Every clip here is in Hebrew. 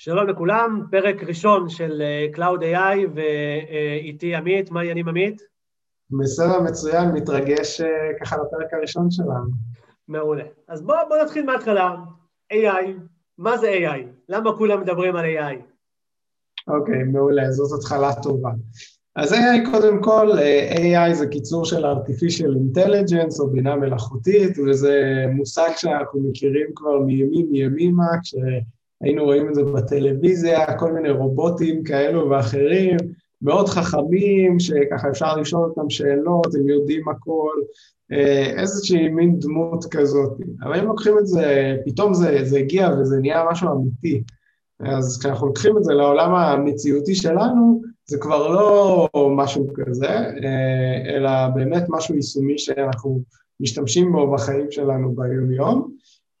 שלום לכולם, פרק ראשון של אה, Cloud AI ואיתי עמית, מה העניינים עמית? בסדר, מצוין, מתרגש אה, ככה לפרק הראשון שלנו. מעולה. אז בואו בוא נתחיל מההתחלה. AI, מה זה AI? למה כולם מדברים על AI? אוקיי, okay, מעולה, זאת התחלה טובה. אז AI, קודם כל, אה, AI זה קיצור של artificial intelligence או בינה מלאכותית, וזה מושג שאנחנו מכירים כבר מימים מימימה, כש... היינו רואים את זה בטלוויזיה, כל מיני רובוטים כאלו ואחרים, מאוד חכמים, שככה אפשר לשאול אותם שאלות, הם יודעים הכל, אה, איזושהי מין דמות כזאת. אבל אם לוקחים את זה, פתאום זה, זה הגיע וזה נהיה משהו אמיתי. אז כשאנחנו לוקחים את זה לעולם המציאותי שלנו, זה כבר לא משהו כזה, אה, אלא באמת משהו יישומי שאנחנו משתמשים בו בחיים שלנו ביום-יום.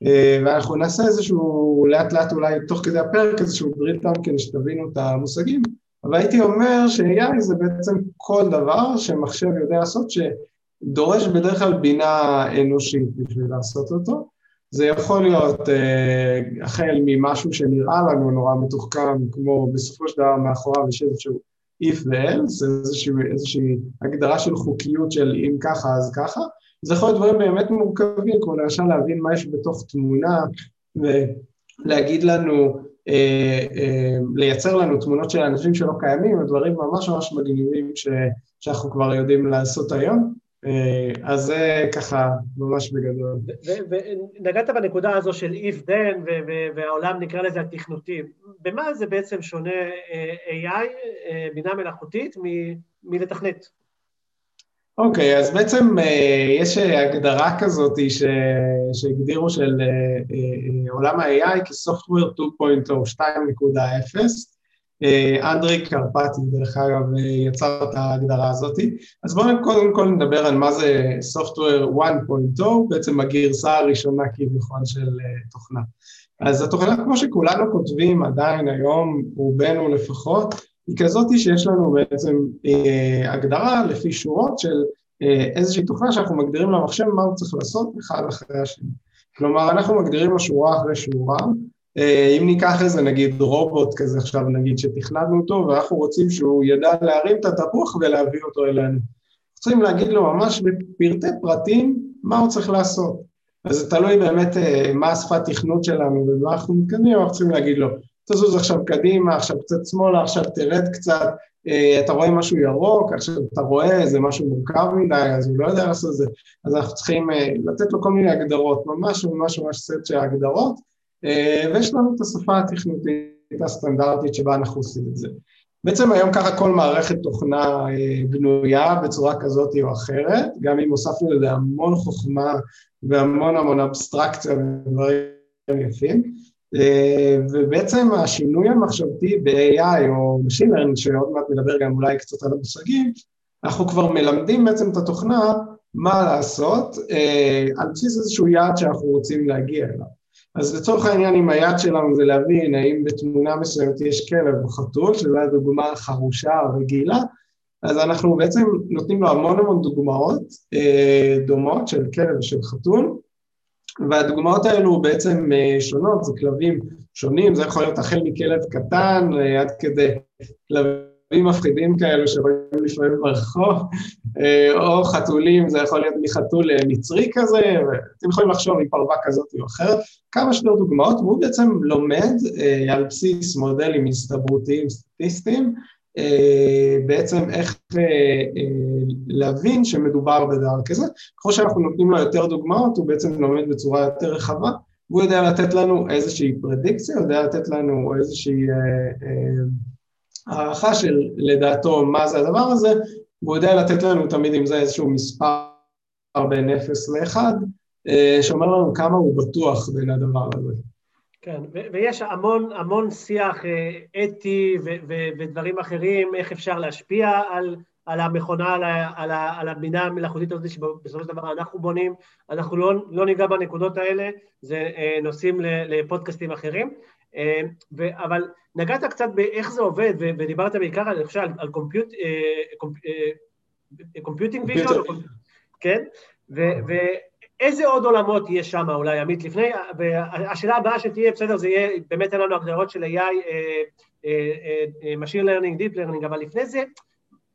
אה, ואנחנו נעשה איזשהו, לאט לאט אולי תוך כדי הפרק, איזשהו דריל טאון כדי שתבינו את המושגים, אבל הייתי אומר ש-AI זה בעצם כל דבר שמחשב יודע לעשות, שדורש בדרך כלל בינה אנושית בשביל לעשות אותו. זה יכול להיות אה, ממשהו שנראה לנו נורא מתוחכם, כמו בסופו של דבר מאחוריו יש איזשהו if ו-else, איזושהי, איזושהי הגדרה של חוקיות של אם ככה אז ככה, זה יכול להיות דברים באמת מורכבים, כמו למשל להבין מה יש בתוך תמונה ולהגיד לנו, אה, אה, לייצר לנו תמונות של אנשים שלא קיימים, דברים ממש ממש מגניבים ש, שאנחנו כבר יודעים לעשות היום. אה, אז זה ככה ממש בגדול. ונגעת בנקודה הזו של if then והעולם נקרא לזה התכנותי. במה זה בעצם שונה AI, בינה מלאכותית, מלתכנת? אוקיי, אז בעצם אה, יש הגדרה כזאת. שהגדירו של אה, אה, עולם ה-AI כ-Software 2.0, 2.0. אנדרי קרפטי, דרך אגב, יצר את ההגדרה הזאת. אז בואו קודם כל נדבר על מה זה Software 1.0, בעצם הגרסה הראשונה כביכול של תוכנה. אז התוכנה, כמו שכולנו כותבים עדיין היום, רובנו לפחות, היא כזאת שיש לנו בעצם אה, הגדרה לפי שורות של אה, איזושהי תוכנה שאנחנו מגדירים למחשב מה הוא צריך לעשות אחד אחרי השני. כלומר, אנחנו מגדירים לו שורה אחרי שורה, אה, אם ניקח איזה נגיד רובוט כזה עכשיו נגיד שתכננו אותו ואנחנו רוצים שהוא ידע להרים את התפוח ולהביא אותו אלינו. צריכים להגיד לו ממש בפרטי פרטים מה הוא צריך לעשות. אז זה תלוי באמת אה, מה השפת תכנות שלנו ומה אנחנו מתקדמים, אנחנו צריכים להגיד לו תזוז עכשיו קדימה, עכשיו קצת שמאלה, עכשיו תרד קצת, אה, אתה רואה משהו ירוק, עכשיו אתה רואה איזה משהו מורכב מדי, אז הוא לא יודע לעשות את זה, אז אנחנו צריכים אה, לתת לו כל מיני הגדרות, ממש ממש ממש סט של הגדרות, אה, ויש לנו את השפה התכנותית הסטנדרטית שבה אנחנו עושים את זה. בעצם היום ככה כל מערכת תוכנה בנויה בצורה כזאת או אחרת, גם אם הוספנו לזה המון חוכמה והמון המון אבסטרקציה ודברים יפים. אה, ובעצם השינוי המחשבתי ב-AI או Machine שעוד מעט נדבר גם אולי קצת על המושגים, אנחנו כבר מלמדים בעצם את התוכנה מה לעשות אה, על בסיס איזשהו יעד שאנחנו רוצים להגיע אליו. אז לצורך העניין, אם היעד שלנו זה להבין האם בתמונה מסוימת יש כלב או חתול, שזו הדוגמה חרושה או רגילה, אז אנחנו בעצם נותנים לו המון המון דוגמאות אה, דומות של כלב ושל חתול, והדוגמאות האלו בעצם אה, שונות, זה כלבים שונים, זה יכול להיות החל מכלב קטן אה, עד כדי כלבים מפחידים כאלו שרואים לפעמים ברחוב, אה, או חתולים, זה יכול להיות מחתול מצרי כזה, ואתם יכולים לחשוב מפרווה כזאת או אחרת, כמה שיותר דוגמאות, והוא בעצם לומד על בסיס מודלים הסתברותיים סטטיסטיים, בעצם איך אה, אה, להבין שמדובר בדבר כזה. ככל שאנחנו נותנים לו יותר דוגמאות, הוא בעצם לומד בצורה יותר רחבה, והוא יודע לתת לנו איזושהי פרדיקציה, הוא יודע לתת לנו איזושהי הערכה של לדעתו מה זה הדבר הזה, והוא יודע לתת לנו תמיד אם זה איזשהו מספר בין 0 ל-1, שאומר לנו כמה הוא בטוח בין הדבר הזה. כן, ויש המון, המון שיח אה, אתי ודברים אחרים, איך אפשר להשפיע על, על המכונה, על, על, על הבינה המלאכותית הזאת שבסופו של דבר אנחנו בונים, אנחנו לא, לא ניגע בנקודות האלה, זה אה, נושאים לפודקאסטים אחרים, אה, ו, אבל נגעת קצת באיך זה עובד, ודיברת בעיקר, אני חושב, על computing visual, כן? ו, איזה עוד עולמות יש שם אולי, עמית, לפני, והשאלה הבאה שתהיה, בסדר, זה יהיה, באמת אין לנו הגדרות של AI, Machine Learning, Deep Learning, אבל לפני זה,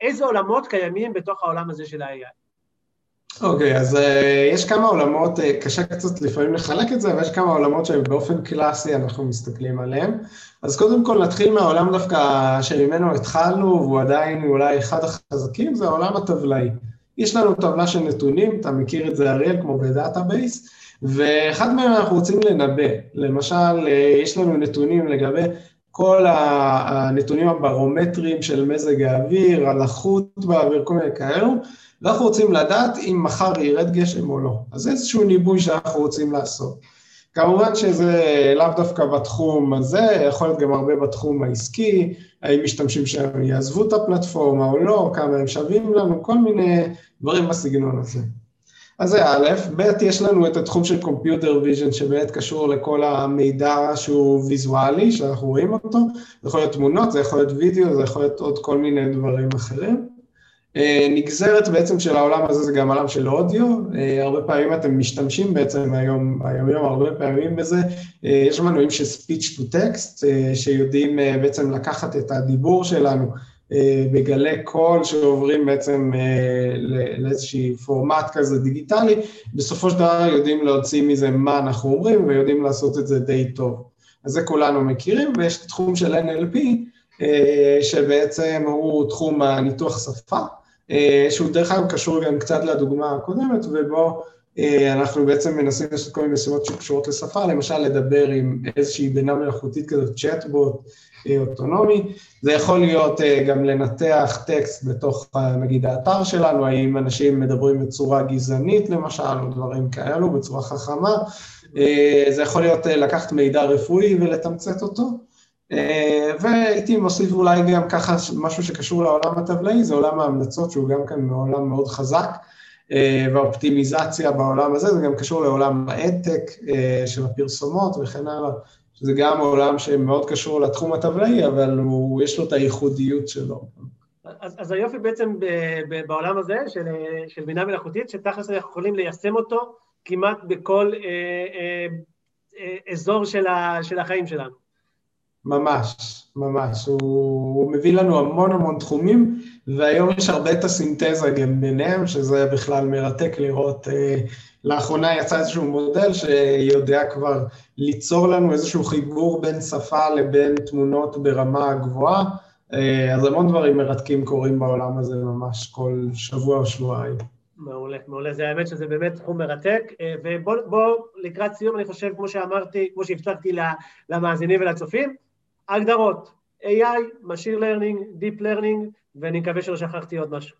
איזה עולמות קיימים בתוך העולם הזה של ה-AI? אוקיי, okay, אז uh, יש כמה עולמות, uh, קשה קצת לפעמים לחלק את זה, אבל יש כמה עולמות שבאופן קלאסי אנחנו מסתכלים עליהם. אז קודם כל נתחיל מהעולם דווקא שממנו התחלנו, והוא עדיין אולי אחד החזקים, זה העולם הטבלאי. יש לנו טבלה של נתונים, אתה מכיר את זה אריאל כמו ב database, ואחד מהם אנחנו רוצים לנבא. למשל, אה, יש לנו נתונים לגבי כל הנתונים הברומטריים של מזג האוויר, הלחות באוויר, כל מיני כאלו, ואנחנו רוצים לדעת אם מחר ירד גשם או לא. אז זה איזשהו ניבוי שאנחנו רוצים לעשות. כמובן שזה לאו דווקא בתחום הזה, יכול להיות גם הרבה בתחום העסקי, האם משתמשים שם יעזבו את הפלטפורמה או לא, כמה הם שווים לנו, כל מיני דברים בסגנון הזה. אז זה א', ב', יש לנו את התחום של Computer Vision שבאמת קשור לכל המידע שהוא ויזואלי, שאנחנו רואים אותו, זה יכול להיות תמונות, זה יכול להיות וידאו, זה יכול להיות עוד כל מיני דברים אחרים. אה, נגזרת בעצם של העולם הזה זה גם עולם של אודיו, אה, הרבה פעמים אתם משתמשים בעצם היום, היום היום הרבה פעמים בזה, אה, יש מנועים של speech to text שיודעים בעצם לקחת את הדיבור שלנו בגלי קול שעוברים בעצם לאיזשהי פורמט כזה דיגיטלי, בסופו של דבר יודעים להוציא מזה מה אנחנו אומרים ויודעים לעשות את זה די טוב. אז זה כולנו מכירים, ויש את התחום של NLP, שבעצם הוא תחום הניתוח שפה. אה, שהוא דרך אגב קשור גם קצת לדוגמה הקודמת, ובו אה, אנחנו בעצם מנסים לעשות כל מיני משימות שקשורות לשפה, למשל לדבר עם איזושהי בינה מלאכותית כזאת, צ'טבוט אה, אוטונומי, זה יכול להיות גם לנתח טקסט בתוך נגיד האתר שלנו, האם אנשים מדברים בצורה גזענית למשל, או דברים כאלו, בצורה חכמה, זה יכול להיות לקחת מידע רפואי ולתמצת אותו. אה, והייתי מוסיף אולי גם ככה משהו שקשור לעולם הטבלאי, זה עולם ההמלצות שהוא גם כאן מעולם מאוד חזק, אה, והאופטימיזציה בעולם הזה, זה גם קשור לעולם האדטק אה, של הפרסומות וכן הלאה, שזה גם עולם שמאוד קשור לתחום הטבלאי, אבל הוא, יש לו את הייחודיות שלו. אז, אז היופי בעצם ב, ב, בעולם הזה של, של בינה מלאכותית, שתכלס אנחנו יכולים ליישם אותו כמעט בכל אה, אה, אה, אזור של, ה, של החיים שלנו. ממש, ממש. הוא, הוא מביא לנו המון המון תחומים, והיום יש הרבה את הסינתזה גם ביניהם, שזה בכלל מרתק לראות. אה, לאחרונה יצא איזשהו מודל שיודע כבר ליצור לנו איזשהו חיבור בין שפה לבין תמונות ברמה גבוהה, אה, אז המון דברים מרתקים קורים בעולם הזה ממש כל שבוע או שבועיים. מעולה, מעולה. זה האמת שזה באמת תחום מרתק. אה, ובואו לקראת סיום, אני חושב, כמו שאמרתי, כמו שהבטחתי למאזינים ולצופים, הגדרות, AI, Machine Learning, Deep Learning, ואני מקווה שלא שכחתי עוד משהו.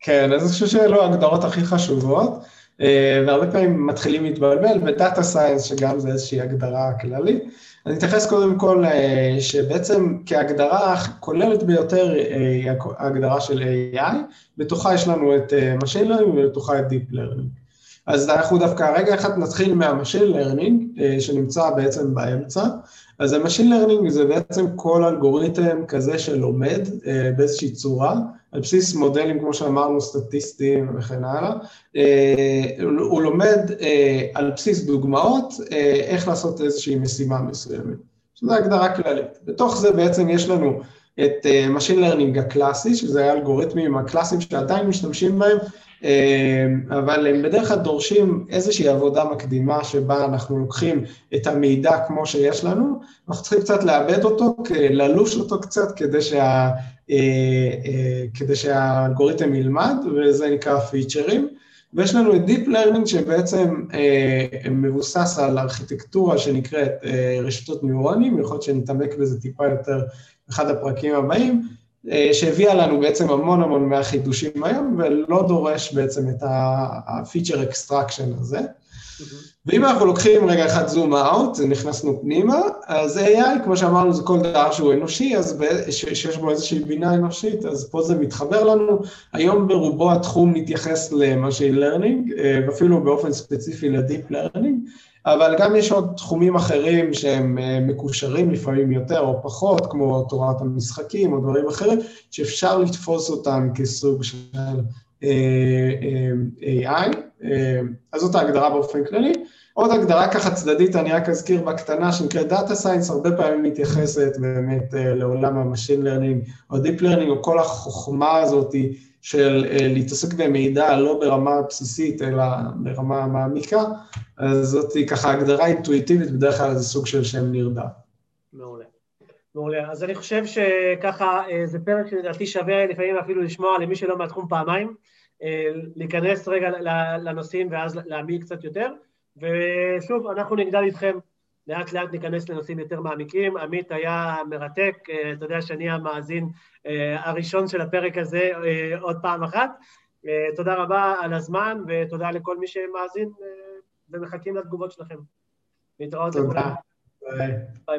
כן, אז אני חושב שאלו ההגדרות הכי חשובות, אה, והרבה פעמים מתחילים להתבלבל, ודאטה סיינס, שגם זה איזושהי הגדרה כללית. אני אתייחס קודם כל אה, שבעצם כהגדרה כוללת ביותר אה, היא ההגדרה של AI, בתוכה יש לנו את Machine Learning ובתוכה את Deep Learning. אז אנחנו דווקא רגע אחד נתחיל מה-Machine Learning, שנמצא בעצם באמצע. אז ה-Machine Learning זה בעצם כל אלגוריתם כזה שלומד אה, באיזושהי צורה, על בסיס מודלים, כמו שאמרנו, סטטיסטיים וכן הלאה. אה, הוא לומד אה, על בסיס דוגמאות אה, איך לעשות איזושהי משימה מסוימת. שזו הגדרה כללית. בתוך זה בעצם יש לנו את אה, Machine Learning הקלאסי, שזה האלגוריתמים הקלאסיים שעדיין משתמשים בהם אבל הם בדרך כלל דורשים איזושהי עבודה מקדימה שבה אנחנו לוקחים את המידע כמו שיש לנו, אנחנו צריכים קצת לעבד אותו, ללוש אותו קצת כדי, שה, אה, אה, כדי שהאלגוריתם ילמד, וזה נקרא פיצ'רים. ויש לנו את Deep Learning שבעצם אה, מבוסס על ארכיטקטורה שנקראת רשתות ניורונים, יכול להיות שנתעמק בזה טיפה יותר באחד הפרקים הבאים, אה, שהביאה לנו בעצם המון המון מהחידושים היום, ולא דורש בעצם את ה-feature extraction הזה. ואם אנחנו לוקחים רגע אחד זום אאוט, נכנסנו פנימה, אז AI, כמו שאמרנו, זה כל דבר שהוא אנושי, אז שיש בו איזושהי בינה אנושית, אז פה זה מתחבר לנו. היום ברובו התחום מתייחס ל-Machine Learning, אה, ואפילו באופן ספציפי ל-Deep Learning, אבל גם יש עוד תחומים אחרים שהם אה, מקושרים לפעמים יותר או פחות, כמו תורת המשחקים או דברים אחרים, שאפשר לתפוס אותם כסוג של AI, אז זאת ההגדרה באופן כללי. עוד הגדרה ככה צדדית, אני רק אזכיר בקטנה, שנקראת Data Science, הרבה פעמים מתייחסת באמת לעולם ה-Machine Learning או Deep Learning, או כל החוכמה הזאת של להתעסק במידע לא ברמה בסיסית, אלא ברמה מעמיקה, אז זאת ככה הגדרה אינטואיטיבית, בדרך כלל זה סוג של שם נרדף. מעולה. מעולה. אז אני חושב שככה, זה פרק שלדעתי שווה לפעמים אפילו לשמוע למי שלא מהתחום פעמיים, להיכנס רגע לנושאים ואז להעמיק קצת יותר. ושוב, אנחנו נגדל איתכם, לאט לאט ניכנס לנושאים יותר מעמיקים. עמית היה מרתק, אתה יודע שאני המאזין הראשון של הפרק הזה עוד פעם אחת. תודה רבה על הזמן, ותודה לכל מי שמאזין ומחכים לתגובות שלכם. להתראות לכולם. ביי ביי.